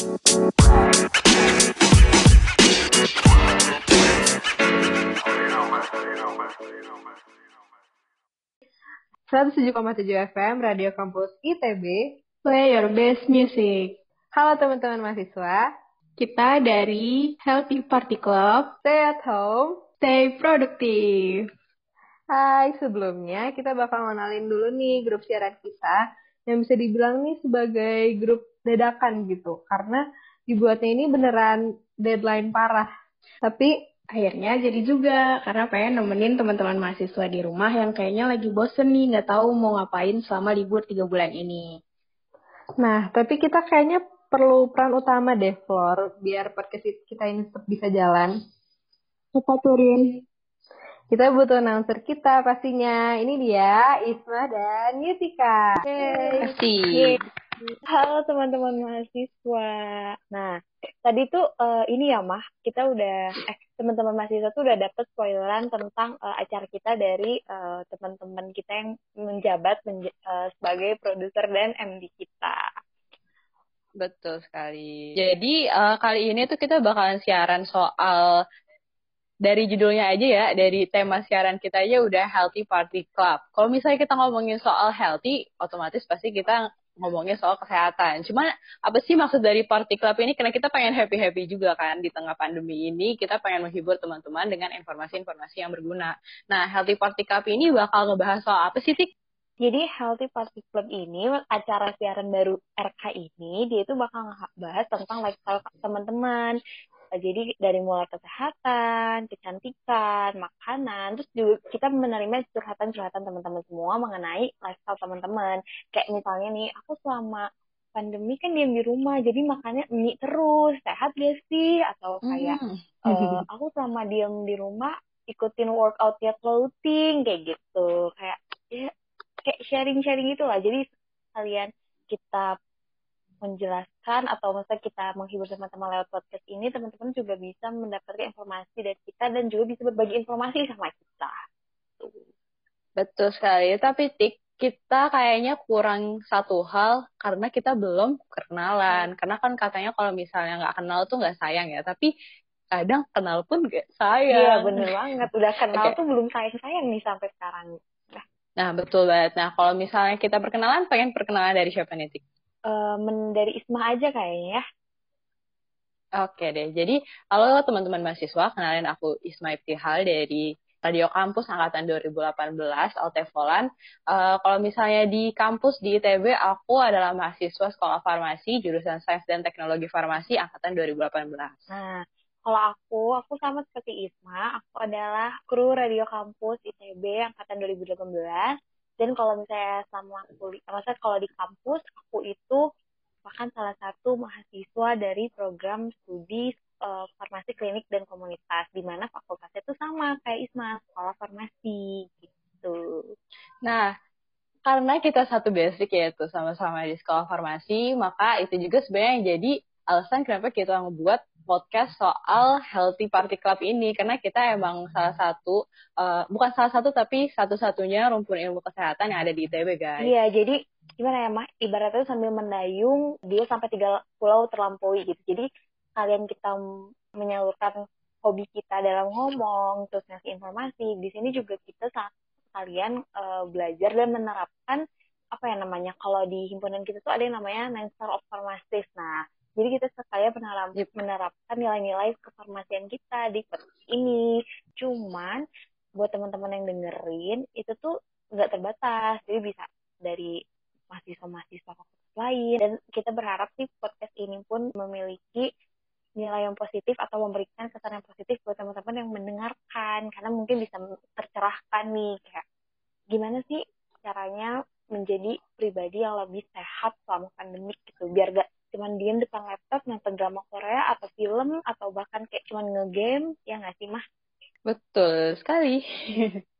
107,7 FM Radio Kampus ITB Play your best music. Halo teman-teman mahasiswa Kita dari Healthy Party Club. Stay at home Stay produktif. Hai, sebelumnya kita bakal ngenalin dulu nih grup siaran kita yang bisa dibilang nih sebagai grup dadakan gitu. Karena dibuatnya ini beneran deadline parah. Tapi Akhirnya jadi juga karena pengen nemenin teman-teman mahasiswa di rumah yang kayaknya lagi bosen nih nggak tahu mau ngapain selama libur tiga bulan ini. Nah, tapi kita kayaknya perlu peran utama deh, Flor, biar podcast kita ini tetap bisa jalan. Apa tuh, Rin? Kita butuh announcer kita pastinya. Ini dia, Isma dan Yutika. Yeay. Kasih. Halo teman-teman mahasiswa. Nah, tadi tuh eh, ini ya mah kita udah eh teman-teman mahasiswa tuh udah dapet spoileran tentang eh, acara kita dari eh, teman-teman kita yang menjabat menja- eh, sebagai produser dan MD kita. Betul sekali. Jadi eh, kali ini tuh kita bakalan siaran soal dari judulnya aja ya, dari tema siaran kita aja udah Healthy Party Club. Kalau misalnya kita ngomongin soal healthy, otomatis pasti kita ngomongin soal kesehatan. Cuman apa sih maksud dari Party Club ini? Karena kita pengen happy-happy juga kan di tengah pandemi ini. Kita pengen menghibur teman-teman dengan informasi-informasi yang berguna. Nah, Healthy Party Club ini bakal ngebahas soal apa sih, Tik? Jadi Healthy Party Club ini acara siaran baru RK ini dia itu bakal ngebahas tentang lifestyle teman-teman. Jadi dari mulai kesehatan, kecantikan, makanan, terus juga kita menerima curhatan-curhatan teman-teman semua mengenai lifestyle teman-teman. Kayak misalnya nih, aku selama pandemi kan diam di rumah, jadi makannya mie terus, sehat gak sih? Atau kayak Hmm. eh, aku selama diam di rumah ikutin workout ya clothing kayak gitu, kayak ya kayak sharing-sharing gitu lah. Jadi kalian kita menjelaskan atau misalnya kita menghibur teman-teman lewat podcast ini, teman-teman juga bisa mendapatkan informasi dari kita dan juga bisa berbagi informasi sama kita. Tuh. Betul sekali. Tapi Tik, kita kayaknya kurang satu hal karena kita belum kenalan. Karena kan katanya kalau misalnya nggak kenal tuh nggak sayang ya. Tapi kadang kenal pun nggak Iya sayang. bener banget. Udah kenal Oke. tuh belum sayang-sayang nih sampai sekarang. Nah, Nah, betul banget. Nah, kalau misalnya kita perkenalan, pengen perkenalan dari siapa nih, Tik? Men dari Isma aja kayaknya ya. Oke deh. Jadi, halo teman-teman mahasiswa. Kenalin aku Isma Ibtihal dari Radio Kampus Angkatan 2018, Altevolan. Eh, kalau misalnya di kampus di ITB, aku adalah mahasiswa Sekolah Farmasi, jurusan Sains dan Teknologi Farmasi, Angkatan 2018. Nah, kalau aku, aku sama seperti Isma, aku adalah kru Radio Kampus ITB angkatan 2018. Dan kalau misalnya sama kuliah, maksudnya kalau di kampus, aku itu bahkan salah satu mahasiswa dari program studi eh, farmasi klinik dan komunitas, di mana fakultasnya itu sama kayak Isma, sekolah farmasi gitu. Nah, karena kita satu basic yaitu sama-sama di sekolah farmasi, maka itu juga sebenarnya yang jadi alasan kenapa kita ngebuat podcast soal Healthy Party Club ini karena kita emang salah satu eh, bukan salah satu tapi satu-satunya rumpun ilmu kesehatan yang ada di ITB guys. Iya, jadi gimana ya, Mah? Ibaratnya sambil mendayung, dia sampai tiga pulau terlampaui gitu. Jadi kalian kita menyalurkan hobi kita dalam ngomong, terus ngasih informasi. Di sini juga kita saat kalian eh, belajar dan menerapkan apa ya namanya? Kalau di himpunan kita tuh ada yang namanya Star of Pharmacist. Nah, jadi kita sekalian menerap- Yep. menerapkan nilai-nilai kefarmasian kita di podcast ini. Cuman buat teman-teman yang dengerin itu tuh nggak terbatas, jadi bisa dari mahasiswa-mahasiswa fakultas lain dan kita berharap sih podcast ini pun memiliki nilai yang positif atau memberikan kesan yang positif buat teman-teman yang mendengarkan karena mungkin bisa tercerahkan nih kayak gimana sih caranya menjadi pribadi yang lebih sehat selama pandemik gitu biar gak cuman diem depan laptop nonton drama Korea atau film atau bahkan ngegame ya nggak sih mah Betul sekali.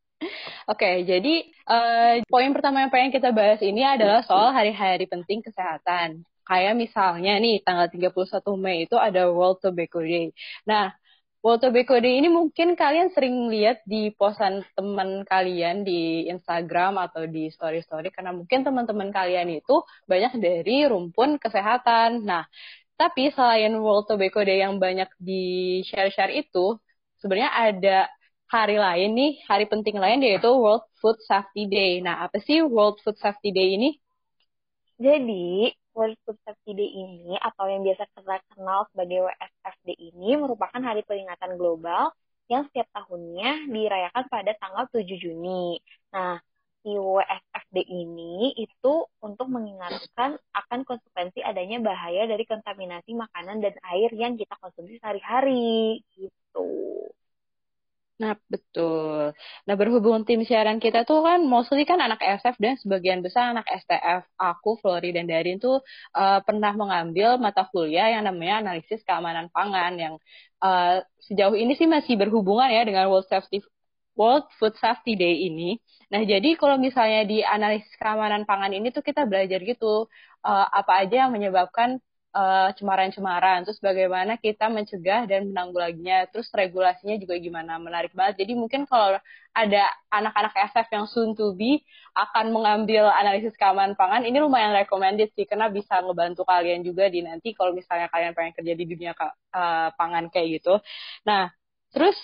Oke, jadi eh, poin pertama yang pengen kita bahas ini adalah soal hari-hari penting kesehatan. Kayak misalnya nih, tanggal 31 Mei itu ada World Tobacco Day. Nah, World Tobacco Day ini mungkin kalian sering lihat di posan teman kalian di Instagram atau di story-story karena mungkin teman-teman kalian itu banyak dari rumpun kesehatan. Nah, Tapi selain World Tobacco Day yang banyak di share-share itu, sebenarnya ada hari lain nih, hari penting lain yaitu World Food Safety Day. Nah, apa sih World Food Safety Day ini? Jadi, World Food Safety Day ini atau yang biasa kita kenal sebagai WSFD ini merupakan hari peringatan global yang setiap tahunnya dirayakan pada tanggal 7 Juni. Nah, si WSFD ini itu untuk mengingatkan akan konsekuensi adanya bahaya dari kontaminasi makanan dan air yang kita konsumsi sehari-hari gitu. Nah, betul. Nah, berhubung tim siaran kita tuh kan mostly kan anak SF dan sebagian besar anak STF. Aku, Flori, dan Darin tuh uh, pernah mengambil mata kuliah yang namanya analisis keamanan pangan yang uh, sejauh ini sih masih berhubungan ya dengan World Safety World Food Safety Day ini. Nah, jadi kalau misalnya di analisis keamanan pangan ini tuh kita belajar gitu uh, apa aja yang menyebabkan uh, cemaran-cemaran, terus bagaimana kita mencegah dan menanggulanginya, terus regulasinya juga gimana, menarik banget. Jadi mungkin kalau ada anak-anak SF yang soon to be akan mengambil analisis keamanan pangan, ini lumayan recommended sih, karena bisa ngebantu kalian juga di nanti kalau misalnya kalian pengen kerja di dunia uh, pangan kayak gitu. Nah, terus,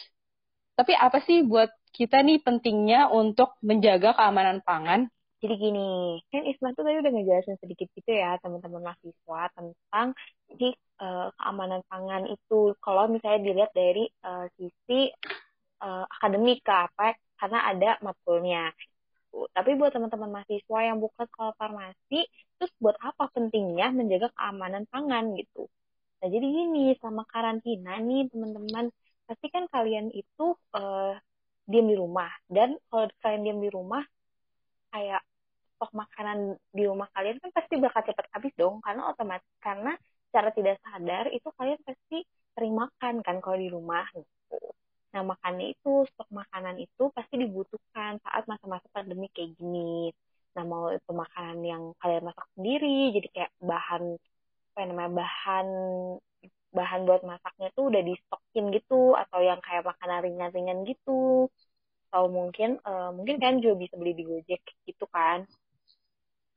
tapi apa sih buat kita nih pentingnya untuk menjaga keamanan pangan jadi gini, kan Isma tuh tadi udah ngejelasin sedikit gitu ya teman-teman mahasiswa tentang si uh, keamanan pangan itu. Kalau misalnya dilihat dari uh, sisi uh, akademik apa, karena ada matkulnya. Tapi buat teman-teman mahasiswa yang buka sekolah farmasi, terus buat apa pentingnya menjaga keamanan pangan gitu? Nah jadi gini, sama karantina nih teman-teman, pasti kan kalian itu uh, diam di rumah. Dan kalau kalian diam di rumah, kayak stok makanan di rumah kalian kan pasti bakal cepat habis dong karena otomatis karena secara tidak sadar itu kalian pasti sering makan kan kalau di rumah gitu. Nah makannya itu stok makanan itu pasti dibutuhkan saat masa-masa pandemi kayak gini. Nah mau itu makanan yang kalian masak sendiri jadi kayak bahan apa namanya bahan bahan buat masaknya tuh udah di stokin gitu atau yang kayak makanan ringan-ringan gitu. Atau mungkin uh, mungkin kan juga bisa beli di Gojek gitu kan.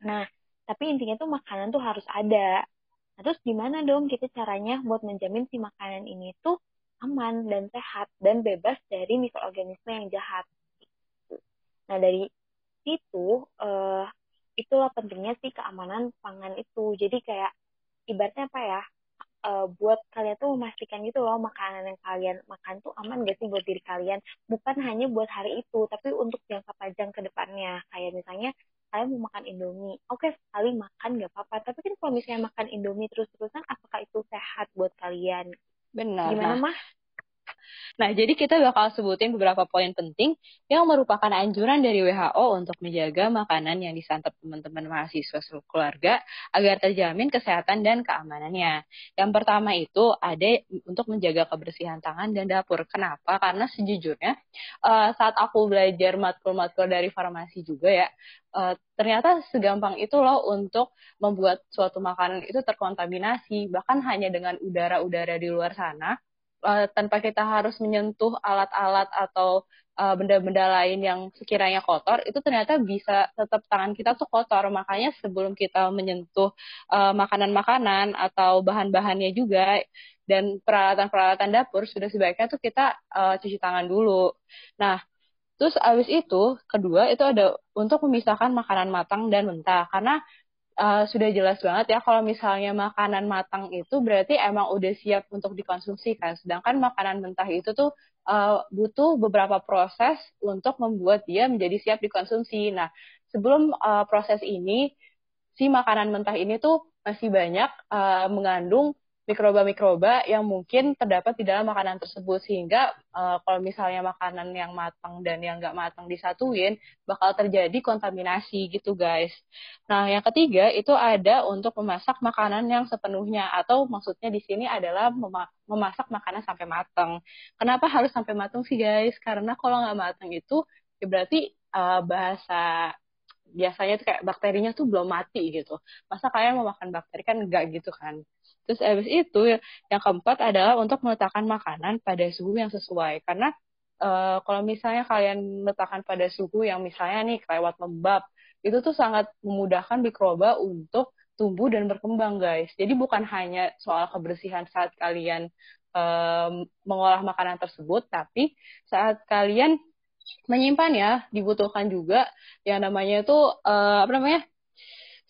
Nah tapi intinya tuh makanan tuh harus ada. Nah terus gimana dong kita caranya buat menjamin si makanan ini tuh aman dan sehat dan bebas dari mikroorganisme yang jahat? Nah dari situ uh, itulah pentingnya sih keamanan pangan itu. Jadi kayak ibaratnya apa ya uh, buat kalian tuh memastikan gitu loh makanan yang kalian makan tuh aman gak sih buat diri kalian. Bukan hanya buat hari itu tapi untuk jangka panjang ke depannya. Kayak misalnya kalian mau makan indomie. Oke okay, sekali makan gak apa-apa. Tapi kan kalau misalnya makan indomie terus-terusan apakah itu sehat buat kalian? Benar gimana nah. mah Nah, jadi kita bakal sebutin beberapa poin penting yang merupakan anjuran dari WHO untuk menjaga makanan yang disantap teman-teman mahasiswa seluruh keluarga agar terjamin kesehatan dan keamanannya. Yang pertama itu ada untuk menjaga kebersihan tangan dan dapur. Kenapa? Karena sejujurnya uh, saat aku belajar matkul-matkul dari farmasi juga ya, uh, ternyata segampang itu loh untuk membuat suatu makanan itu terkontaminasi, bahkan hanya dengan udara-udara di luar sana uh, tanpa kita harus menyentuh alat-alat atau uh, benda-benda lain yang sekiranya kotor itu ternyata bisa tetap tangan kita tuh kotor. Makanya sebelum kita menyentuh uh, makanan-makanan atau bahan-bahannya juga dan peralatan-peralatan dapur sudah sebaiknya tuh kita uh, cuci tangan dulu. Nah terus abis itu kedua itu ada untuk memisahkan makanan matang dan mentah. Karena uh, sudah jelas banget ya kalau misalnya makanan matang itu berarti emang udah siap untuk dikonsumsi kan. Sedangkan makanan mentah itu tuh uh, butuh beberapa proses untuk membuat dia menjadi siap dikonsumsi. Nah, sebelum uh, proses ini si makanan mentah ini tuh masih banyak uh, mengandung mikroba-mikroba yang mungkin terdapat di dalam makanan tersebut sehingga uh, kalau misalnya makanan yang matang dan yang nggak matang disatuin bakal terjadi kontaminasi gitu guys. Nah yang ketiga itu ada untuk memasak makanan yang sepenuhnya atau maksudnya di sini adalah memasak makanan sampai matang. Kenapa harus sampai matang sih guys? Karena kalau nggak matang itu ya berarti uh, bahasa biasanya tuh kayak bakterinya tuh belum mati gitu. Masa kalian mau makan bakteri kan enggak gitu kan. Terus abis itu yang keempat adalah untuk meletakkan makanan pada suhu yang sesuai. Karena uh, kalau misalnya kalian meletakkan pada suhu yang misalnya nih lewat lembab, itu tuh sangat memudahkan mikroba untuk tumbuh dan berkembang guys. Jadi bukan hanya soal kebersihan saat kalian um, mengolah makanan tersebut, tapi saat kalian menyimpan ya dibutuhkan juga yang namanya itu uh, apa namanya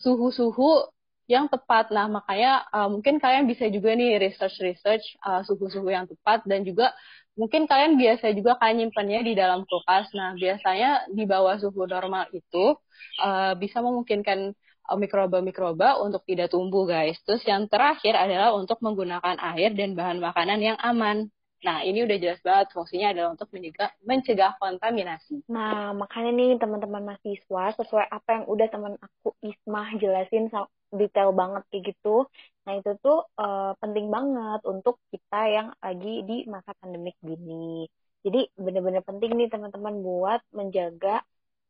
suhu-suhu yang tepat. Nah, makanya uh, mungkin kalian bisa juga nih research-research uh, suhu-suhu yang tepat dan juga mungkin kalian biasa juga kan nyimpannya di dalam kulkas. Nah, biasanya di bawah suhu normal itu uh, bisa memungkinkan mikroba-mikroba untuk tidak tumbuh, guys. Terus yang terakhir adalah untuk menggunakan air dan bahan makanan yang aman. Nah, ini udah jelas banget fungsinya adalah untuk mencegah, mencegah kontaminasi. Nah, makanya nih teman-teman mahasiswa, sesuai apa yang udah teman aku Ismah jelasin detail banget kayak gitu. Nah, itu tuh uh, penting banget untuk kita yang lagi di masa pandemik gini. Jadi, bener-bener penting nih teman-teman buat menjaga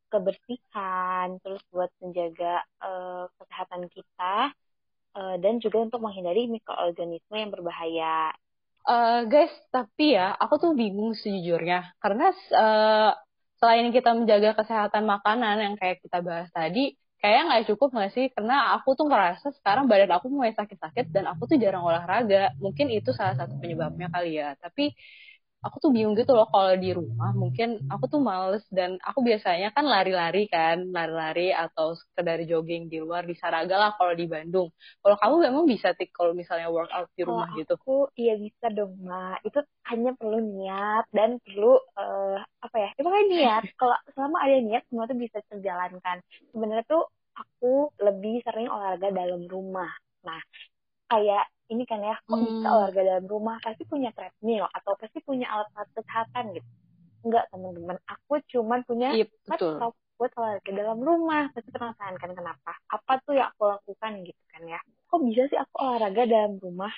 kebersihan, terus buat menjaga uh, kesehatan kita, uh, dan juga untuk menghindari mikroorganisme yang berbahaya Uh, guys, tapi ya aku tuh bingung sejujurnya karena uh, selain kita menjaga kesehatan makanan yang kayak kita bahas tadi, kayak nggak cukup nggak sih? Karena aku tuh ngerasa sekarang badan aku mulai sakit-sakit dan aku tuh jarang olahraga. Mungkin itu salah satu penyebabnya kali ya. Tapi aku tuh bingung gitu loh kalau di rumah mungkin aku tuh males dan aku biasanya kan lari-lari kan lari-lari atau sekedar jogging di luar di Saraga lah kalau di Bandung. Kalau kamu memang bisa tik kalau misalnya workout di rumah oh, gitu? aku iya bisa dong ma itu hanya perlu niat dan perlu uh, apa ya itu kan niat. Kalau selama ada niat semua tuh bisa terjalankan. Sebenarnya tuh aku lebih sering olahraga dalam rumah. Nah kayak ini kan ya kok hmm. bisa olahraga dalam rumah? Pasti punya treadmill atau pasti punya alat-alat kesehatan gitu. Enggak teman-teman. Aku cuman punya yep, iya, laptop buat olahraga dalam rumah. Pasti penasaran kan kenapa? Apa tuh yang aku lakukan gitu kan ya? Kok bisa sih aku olahraga dalam rumah?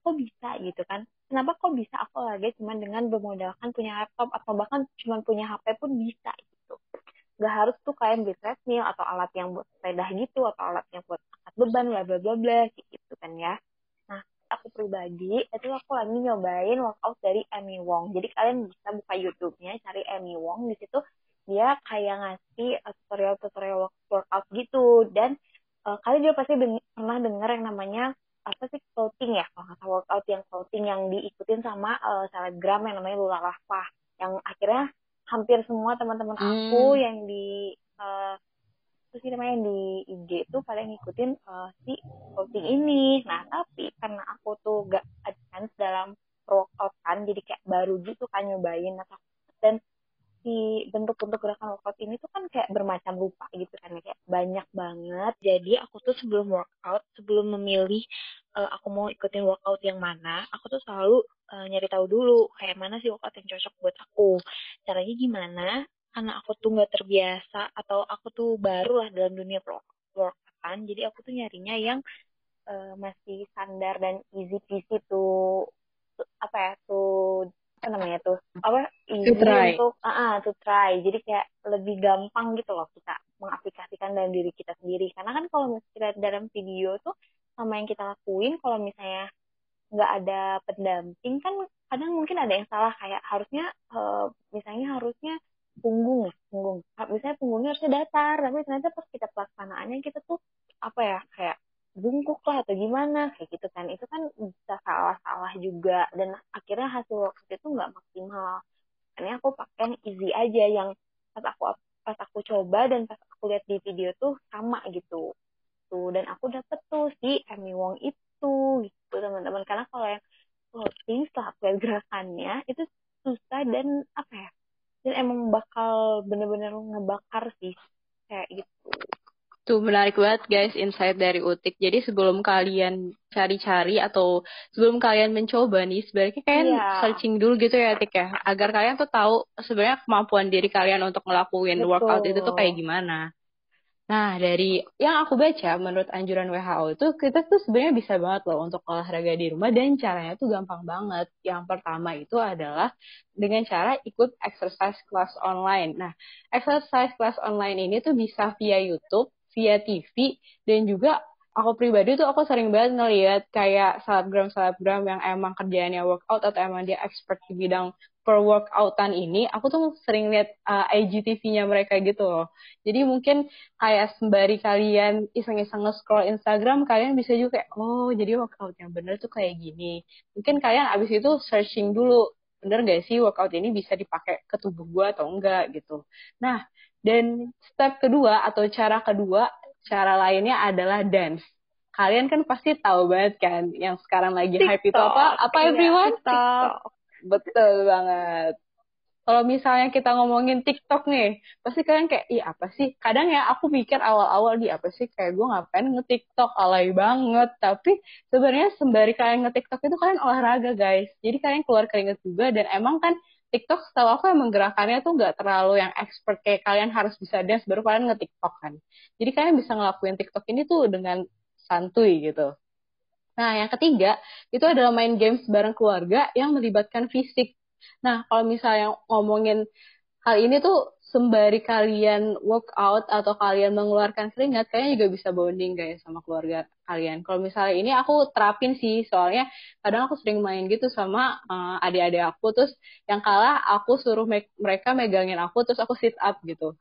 Kok bisa gitu kan? Kenapa kok bisa aku olahraga cuman dengan bermodalkan punya laptop atau bahkan cuman punya HP pun bisa gitu? Gak harus tuh kayak beli treadmill atau alat yang buat sepeda gitu atau alat yang buat angkat beban bla bla bla bla gitu kan ya pribadi itu aku lagi nyobain workout dari Amy Wong. Jadi kalian bisa buka YouTube-nya cari Amy Wong di situ dia kayak ngasih uh, tutorial-tutorial workout gitu dan uh, kalian juga pasti deng pernah dengar yang namanya apa sih clothing ya kalau nggak workout yang clothing yang diikutin sama uh, selebgram yang namanya Lula Lava yang akhirnya hampir semua teman-teman hmm. aku yang di uh, apa sih namanya di IG itu pada ngikutin uh, si coaching ini. Nah, tapi karena aku tuh gak advance dalam workout kan, jadi kayak baru gitu kan nyobain atau dan si bentuk-bentuk gerakan workout ini tuh kan kayak bermacam rupa gitu kan kayak banyak banget. Jadi aku tuh sebelum workout, sebelum memilih uh, aku mau ikutin workout yang mana, aku tuh selalu uh, nyari tahu dulu kayak mana sih workout yang cocok buat aku. Caranya gimana? Karena aku tuh nggak terbiasa atau aku tuh baru lah dalam dunia workoutan jadi aku tuh nyarinya yang uh, masih standar dan easy peasy tuh apa ya tuh apa namanya tuh apa easy to try. untuk ah uh, to try. Jadi kayak lebih gampang gitu loh kita mengaplikasikan dalam diri kita sendiri. Karena kan kalau misalnya dalam video tuh sama yang kita lakuin kalau misalnya nggak ada pendamping kan kadang mungkin ada yang salah. Kayak harusnya uh, misalnya harusnya punggung punggung. Misalnya punggungnya harusnya datar tapi ternyata pas kita pelaksanaannya kita tuh apa ya kayak bungkuk lah atau gimana kayak gitu kan. Itu kan bisa salah-salah juga. Dan akhirnya hasil workout itu nggak maksimal. Ini aku pakai yang easy aja yang pas aku pas aku coba dan pas aku lihat di video tuh sama gitu. Tuh dan aku dapet tuh si Amy Wong itu gitu teman-teman. Karena kalau yang floating setelah aku lihat gerakannya itu susah dan apa ya dan emang bakal bener-bener ngebakar sih kayak gitu Tuh menarik banget guys insight dari Utik. Jadi sebelum kalian cari-cari atau sebelum kalian mencoba nih sebenarnya kalian yeah. searching dulu gitu ya Tik ya agar kalian tuh tahu sebenarnya kemampuan diri kalian untuk ngelakuin Betul. workout itu tuh kayak gimana. Nah, dari yang aku baca, menurut anjuran WHO itu, kita tuh sebenarnya bisa banget loh untuk olahraga di rumah dan caranya tuh gampang banget. Yang pertama itu adalah dengan cara ikut exercise class online. Nah, exercise class online ini tuh bisa via YouTube, via TV, dan juga aku pribadi tuh aku sering banget ngeliat kayak selebgram selebgram yang emang kerjaannya workout atau emang dia expert di bidang per workoutan ini, aku tuh sering lihat uh, IGTV-nya mereka gitu loh. Jadi mungkin kayak sembari kalian iseng-iseng nge-scroll Instagram, kalian bisa juga kayak, oh jadi workout yang bener tuh kayak gini. Mungkin kalian abis itu searching dulu, bener gak sih workout ini bisa dipakai ke tubuh gue atau enggak gitu. Nah, dan step kedua atau cara kedua cara lainnya adalah dance. Kalian kan pasti tahu banget kan yang sekarang lagi TikTok. hype itu apa? Apa iya, everyone? TikTok. Betul banget. Kalau misalnya kita ngomongin TikTok nih, pasti kalian kayak, iya apa sih? Kadang ya aku mikir awal-awal di apa sih? Kayak gue ngapain nge-TikTok, alay banget. Tapi sebenarnya sembari kalian nge-TikTok itu kalian olahraga guys. Jadi kalian keluar keringet juga dan emang kan TikTok setahu aku emang gerakannya tuh nggak terlalu yang expert kayak kalian harus bisa dance baru kalian nge-TikTok kan. Jadi kalian bisa ngelakuin TikTok ini tuh dengan santuy gitu. Nah, yang ketiga itu adalah main games bareng keluarga yang melibatkan fisik. Nah, kalau misalnya ngomongin hal ini tuh sembari kalian workout atau kalian mengeluarkan keringat, kalian juga bisa bonding guys sama keluarga kalian. Kalau misalnya ini aku terapin sih, soalnya kadang aku sering main gitu sama uh, adik-adik aku, terus yang kalah aku suruh me mereka megangin aku, terus aku sit up gitu.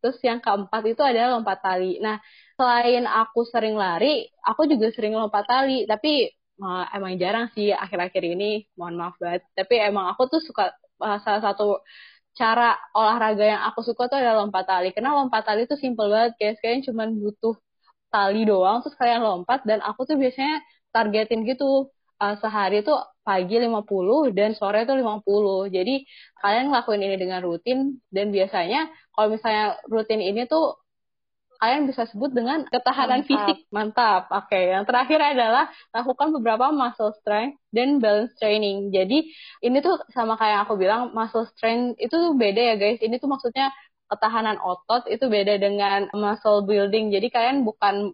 Terus yang keempat itu adalah lompat tali. Nah, selain aku sering lari, aku juga sering lompat tali, tapi uh, emang jarang sih akhir-akhir ini, mohon maaf banget. Tapi emang aku tuh suka uh, salah satu cara olahraga yang aku suka tuh adalah lompat tali. Karena lompat tali tuh simple banget, guys. Kalian cuma butuh tali doang, terus kalian lompat. Dan aku tuh biasanya targetin gitu. Uh, sehari tuh pagi 50 dan sore tuh 50. Jadi kalian ngelakuin ini dengan rutin. Dan biasanya kalau misalnya rutin ini tuh kalian bisa sebut dengan ketahanan Mantap. fisik. Mantap. Oke, okay. yang terakhir adalah lakukan beberapa muscle strength dan balance training. Jadi ini tuh sama kayak yang aku bilang muscle strength itu tuh beda ya guys. Ini tuh maksudnya ketahanan otot itu beda dengan muscle building. Jadi kalian bukan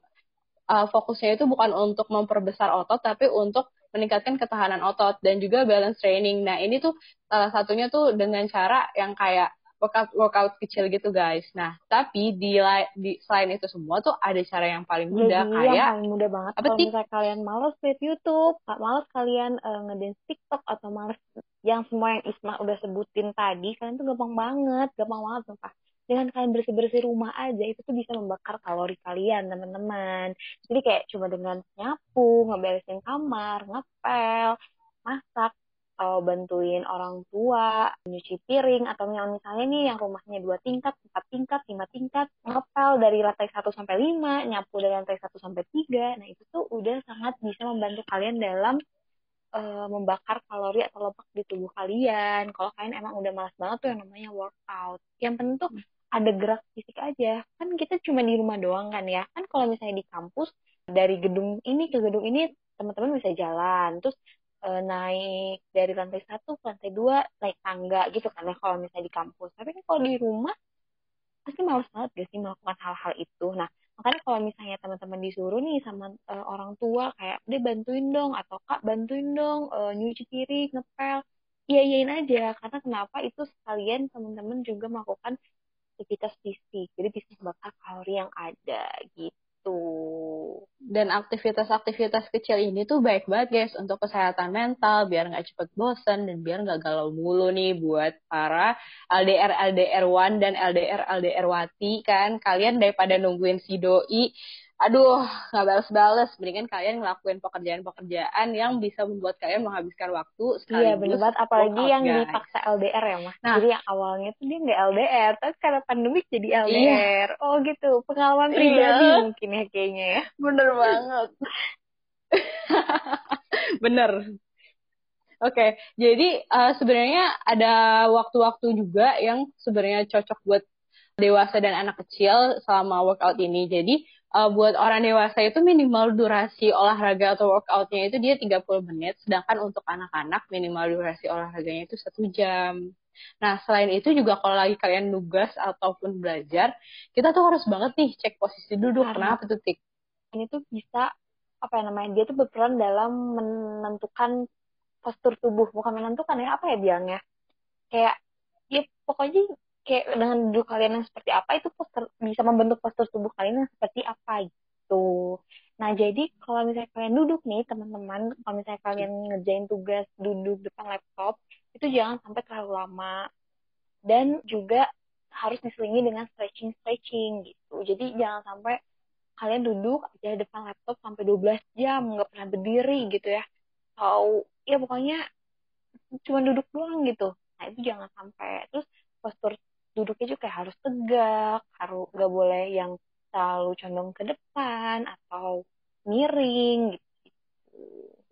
uh, fokusnya itu bukan untuk memperbesar otot tapi untuk meningkatkan ketahanan otot dan juga balance training. Nah, ini tuh salah satunya tuh dengan cara yang kayak workout workout kecil gitu guys. Nah, tapi di, di selain itu semua tuh ada cara yang paling mudah Jadi, kayak yang paling mudah banget. Apa Kalau misalnya kalian males lihat YouTube, males kalian uh, ngedance TikTok atau males yang semua yang Isma udah sebutin tadi, kalian tuh gampang banget, gampang banget sumpah. Dengan kalian bersih-bersih rumah aja itu tuh bisa membakar kalori kalian, teman-teman. Jadi kayak cuma dengan nyapu, ngeberesin kamar, ngepel, masak, atau bantuin orang tua nyuci piring atau misalnya nih yang rumahnya dua tingkat, empat tingkat, lima tingkat, ngepel dari lantai satu sampai lima, nyapu dari lantai satu sampai tiga, nah itu tuh udah sangat bisa membantu kalian dalam uh, membakar kalori atau lemak di tubuh kalian. Kalau kalian emang udah malas banget tuh yang namanya workout. Yang penting tuh ada gerak fisik aja. Kan kita cuma di rumah doang kan ya. Kan kalau misalnya di kampus dari gedung ini ke gedung ini teman-teman bisa jalan. Terus e, naik dari lantai satu ke lantai dua naik tangga gitu kan ya kalau misalnya di kampus tapi kan kalau di rumah pasti males banget gak sih melakukan hal-hal itu nah makanya kalau misalnya teman-teman disuruh nih sama e, orang tua kayak dia bantuin dong atau kak bantuin dong e, nyuci piring ngepel iya iyain aja karena kenapa itu sekalian teman-teman juga melakukan aktivitas fisik jadi bisa bakar kalori yang ada gitu. Dan aktivitas-aktivitas kecil ini tuh baik banget guys untuk kesehatan mental, biar nggak cepet bosan dan biar nggak galau mulu nih buat para LDR LDR one dan LDR LDR wati kan. Kalian daripada nungguin si doi aduh nggak balas-balas mendingan kalian ngelakuin pekerjaan-pekerjaan yang bisa membuat kalian menghabiskan waktu iya bener banget apalagi yang guys. dipaksa LDR ya mas nah, jadi yang awalnya tuh dia nggak LDR tapi karena pandemik jadi LDR iya. oh gitu pengalaman iya. pribadi iya. mungkin ya kayaknya ya bener banget bener Oke, okay, jadi uh, sebenarnya ada waktu-waktu juga yang sebenarnya cocok buat dewasa dan anak kecil selama workout ini. Jadi uh, buat orang dewasa itu minimal durasi olahraga atau workoutnya itu dia 30 menit, sedangkan untuk anak-anak minimal durasi olahraganya itu satu jam. Nah, selain itu juga kalau lagi kalian nugas ataupun belajar, kita tuh harus banget nih cek posisi duduk. Karena apa tuh, Tik? Ini tuh bisa, apa ya namanya, dia tuh berperan dalam menentukan postur tubuh. Bukan menentukan ya, apa ya bilangnya. Kayak, ya pokoknya kayak dengan duduk kalian yang seperti apa itu poster bisa membentuk postur tubuh kalian yang seperti apa gitu Nah, jadi kalau misalnya kalian duduk nih, teman-teman, kalau misalnya kalian ngerjain tugas duduk depan laptop, itu jangan sampai terlalu lama. Dan juga harus diselingi dengan stretching-stretching gitu. Jadi jangan sampai kalian duduk aja depan laptop sampai 12 jam, nggak pernah berdiri gitu ya. Atau ya pokoknya cuma duduk doang gitu. Nah, itu jangan sampai. Terus postur duduknya juga harus tegak, harus nggak boleh yang terlalu condong ke depan atau miring gitu.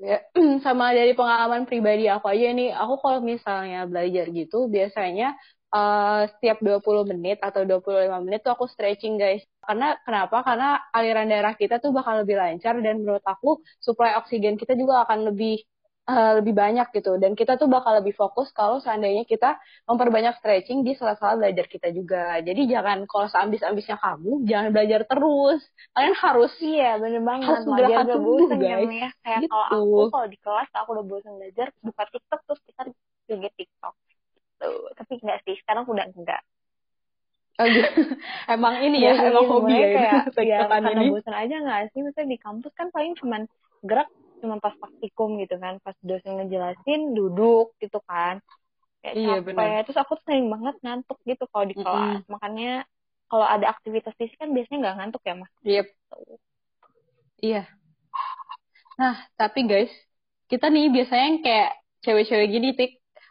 Ya, sama dari pengalaman pribadi aku aja nih, aku kalau misalnya belajar gitu, biasanya uh, setiap 20 menit atau 25 menit tuh aku stretching guys. Karena kenapa? Karena aliran darah kita tuh bakal lebih lancar dan menurut aku suplai oksigen kita juga akan lebih uh, lebih banyak gitu. Dan kita tuh bakal lebih fokus kalau seandainya kita memperbanyak stretching di sela-sela belajar kita juga. Jadi jangan kalau seambis-ambisnya kamu jangan belajar terus. Kalian harus iya bener banget. harus menggerakkan tubuh bosen guys ya. kayak gitu. kalau aku kalau di kelas aku udah bosan belajar buka TikTok terus kita joget TikTok. Gitu. Tapi enggak sih sekarang udah enggak. Oh, gitu. emang ini ya, Iya, emang iya, hobi ya, kayak, ya karena ini. bosan aja nggak sih? Misalnya di kampus kan paling cuman gerak cuma pas praktikum gitu kan pas dosen ngejelasin duduk gitu kan kayak Iya, capek benar. terus aku tuh sering banget ngantuk gitu kalau di kelas makanya kalau ada aktivitas fisik kan biasanya nggak ngantuk ya mas Yep. Iya. Nah, tapi guys, kita nih biasanya yang kayak cewek-cewek gini, Tik.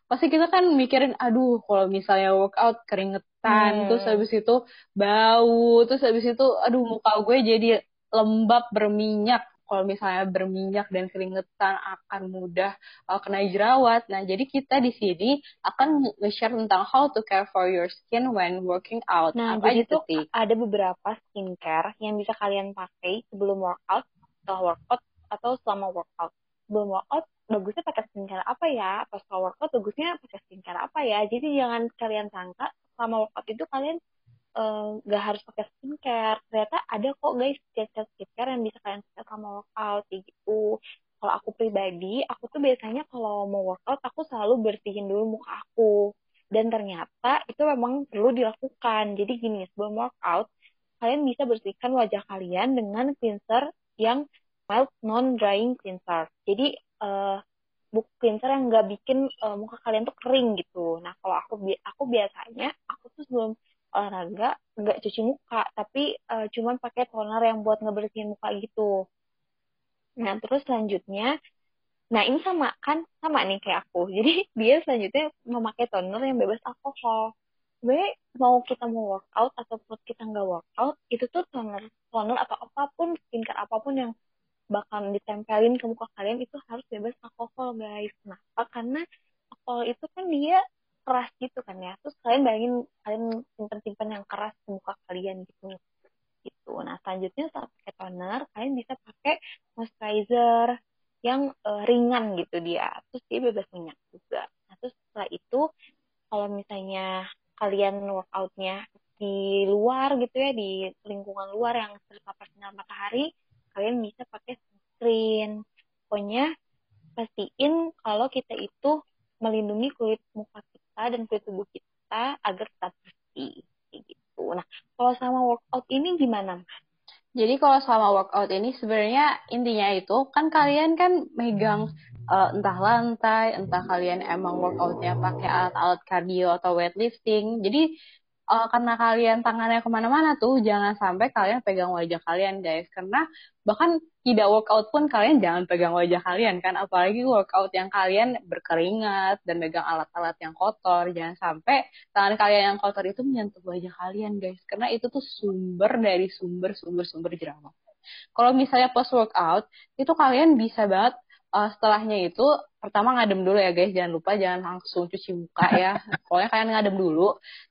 Pasti kita kan mikirin, aduh, kalau misalnya workout keringetan, Hmm. terus habis itu bau, terus habis itu, aduh, muka gue jadi lembab, berminyak. Kalau misalnya berminyak dan keringetan akan mudah uh, kena jerawat. Nah, jadi kita di sini akan nge-share tentang how to care for your skin when working out. Nah, Apa jadi aja tuh ada beberapa skincare yang bisa kalian pakai sebelum workout, setelah workout, atau selama workout. Sebelum workout, bagusnya pakai skincare apa ya? Pas setelah workout, bagusnya pakai skincare apa ya? Jadi jangan kalian sangka selama workout itu kalian eh, nggak harus pakai skincare. Ternyata ada kok guys skincare skincare yang bisa kalian pakai selama workout, kayak gitu. Kalau aku pribadi, aku tuh biasanya kalau mau workout, aku selalu bersihin dulu muka aku dan ternyata itu memang perlu dilakukan. Jadi gini, sebelum workout, kalian bisa bersihkan wajah kalian dengan cleanser yang mild non-drying cleanser. Jadi eh buk cleanser yang nggak bikin eh, muka kalian tuh kering gitu. Nah kalau aku aku biasanya aku tuh sebelum olahraga nggak cuci muka, tapi eh, cuman pakai toner yang buat ngebersihin muka gitu. Nah terus selanjutnya Nah, ini sama kan sama nih kayak aku. Jadi dia selanjutnya memakai toner yang bebas alkohol. Sebenarnya mau kita mau workout ataupun kita nggak workout, itu tuh toner toner atau apa pun skincare apa pun yang bakal ditempelin ke muka kalian itu harus bebas alkohol, guys. Kenapa? Karena alkohol itu kan dia keras gitu kan ya. Terus kalian bayangin kalian simpen-simpen yang keras ke muka kalian gitu. Gitu. Nah, selanjutnya saat pakai toner, kalian bisa pakai moisturizer yang eh, ringan gitu dia terus dia bebas minyak juga nah terus setelah itu kalau misalnya kalian workoutnya di luar gitu ya di lingkungan luar yang terpapar sinar matahari kalian bisa pakai sunscreen pokoknya pastiin kalau kita itu melindungi kulit muka kita dan kulit tubuh kita agar tetap bersih gitu nah kalau sama workout ini gimana Jadi kalau selama workout ini sebenarnya intinya itu kan kalian kan megang uh, entah lantai, entah kalian emang workoutnya pakai alat-alat cardio atau weightlifting. Jadi uh, karena kalian tangannya ke mana-mana tuh jangan sampai kalian pegang wajah kalian guys. Karena bahkan tidak workout pun kalian jangan pegang wajah kalian kan. Apalagi workout yang kalian berkeringat dan megang alat-alat yang kotor. Jangan sampai tangan kalian yang kotor itu menyentuh wajah kalian guys karena itu tuh sumber dari sumber-sumber-sumber jerawat. Kalau misalnya post workout itu kalian bisa banget uh, setelahnya itu pertama ngadem dulu ya guys jangan lupa jangan langsung cuci muka ya pokoknya kalian ngadem dulu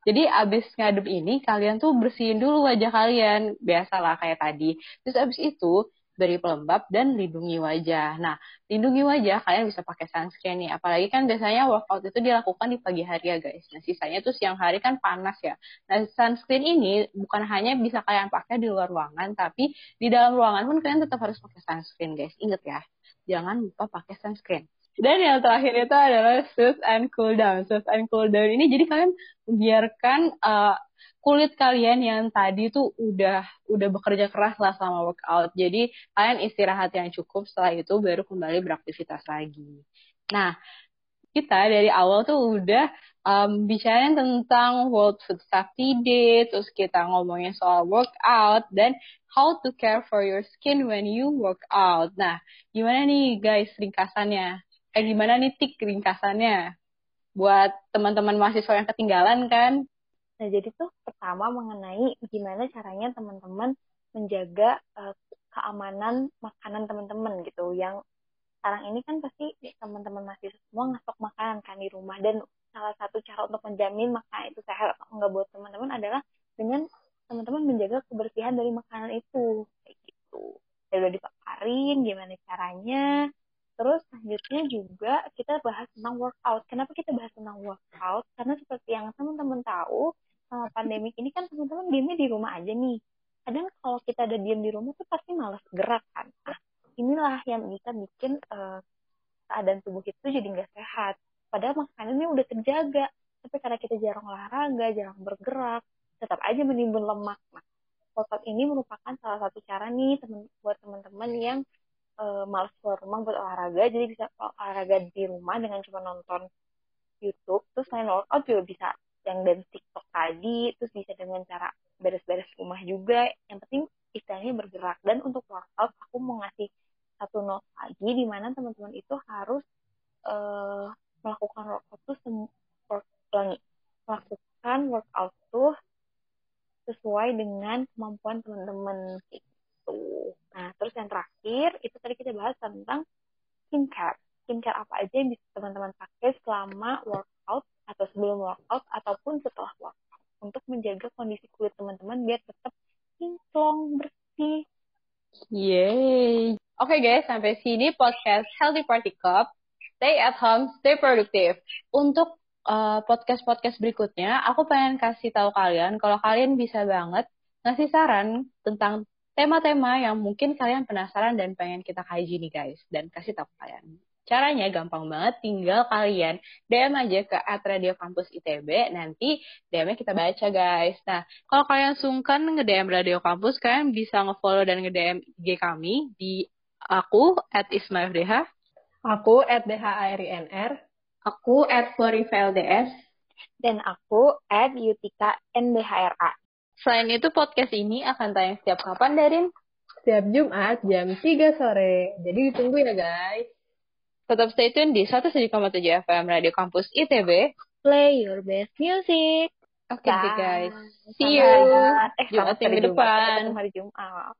jadi abis ngadem ini kalian tuh bersihin dulu wajah kalian biasalah kayak tadi terus abis itu beri pelembab dan lindungi wajah. Nah, lindungi wajah kalian bisa pakai sunscreen nih. Apalagi kan biasanya workout itu dilakukan di pagi hari ya guys. Nah, sisanya tuh siang hari kan panas ya. Nah, sunscreen ini bukan hanya bisa kalian pakai di luar ruangan, tapi di dalam ruangan pun kalian tetap harus pakai sunscreen guys. Ingat ya, jangan lupa pakai sunscreen. Dan yang terakhir itu adalah soothe and cool down. Soothe and cool down ini jadi kalian biarkan uh, kulit kalian yang tadi tuh udah udah bekerja keras lah selama workout. Jadi kalian istirahat yang cukup setelah itu baru kembali beraktivitas lagi. Nah, kita dari awal tuh udah um, bicarain tentang World Food Safety Day, terus kita ngomongin soal workout dan how to care for your skin when you work out. Nah, gimana nih guys ringkasannya? Eh gimana nih tik ringkasannya? Buat teman-teman mahasiswa yang ketinggalan kan? Nah, jadi tuh pertama mengenai gimana caranya teman-teman menjaga uh, keamanan makanan teman-teman gitu yang sekarang ini kan pasti teman-teman masih semua ngestok makanan kan di rumah dan salah satu cara untuk menjamin makanan itu sehat atau enggak buat teman-teman adalah dengan teman-teman menjaga kebersihan dari makanan itu kayak gitu. Ya udah dipaparin gimana caranya. Terus selanjutnya juga kita bahas tentang workout. Kenapa kita bahas tentang workout? Karena seperti yang teman-teman tahu, sama pandemi ini kan teman-teman diamnya di rumah aja nih. Kadang kalau kita ada diam di rumah tuh pasti malas gerak kan. Nah, inilah yang bisa bikin uh, keadaan tubuh itu jadi nggak sehat. Padahal makanannya udah terjaga, tapi karena kita jarang olahraga, jarang bergerak, tetap aja menimbun lemak. Nah, workout ini merupakan salah satu cara nih temen, buat teman-teman yang uh, malas keluar rumah buat olahraga, jadi bisa olahraga di rumah dengan cuma nonton YouTube. Terus selain workout juga bisa yang dari TikTok tadi, terus bisa dengan cara beres-beres rumah juga. Yang penting istilahnya bergerak. Dan untuk workout, aku mau ngasih satu note lagi di mana teman-teman itu harus uh, melakukan workout tuh work, ulangi melakukan workout tuh sesuai dengan kemampuan teman-teman gitu. Nah, terus yang terakhir itu tadi kita bahas tentang skincare. Skincare apa aja yang bisa teman-teman pakai selama workout atau sebelum workout ataupun setelah workout untuk menjaga kondisi kulit teman-teman biar tetap kinclong, bersih. Yeay. Oke okay guys, sampai sini podcast Healthy Party Club. Stay at home, stay productive. Untuk uh, podcast-podcast berikutnya, aku pengen kasih tahu kalian kalau kalian bisa banget ngasih saran tentang tema-tema yang mungkin kalian penasaran dan pengen kita kaji nih guys. Dan kasih tahu kalian. Caranya gampang banget, tinggal kalian DM aja ke at Radio Kampus ITB, nanti DM-nya kita baca guys. Nah, kalau kalian sungkan nge-DM Radio Kampus, kalian bisa nge-follow dan nge-DM IG kami di Aku at Ismail. Aku at DHARINR. Aku at FlorivelDS. Dan aku at Yutika NDHRA. Selain itu, podcast ini akan tayang setiap kapan, Darin? Setiap Jumat jam 3 sore. Jadi ditunggu ya, guys. Tetap stay tune di 107,7 FM Radio Kampus ITB. Play your best music. Oke okay, guys. See you. Eh, Jumat minggu depan. Hari Jumat.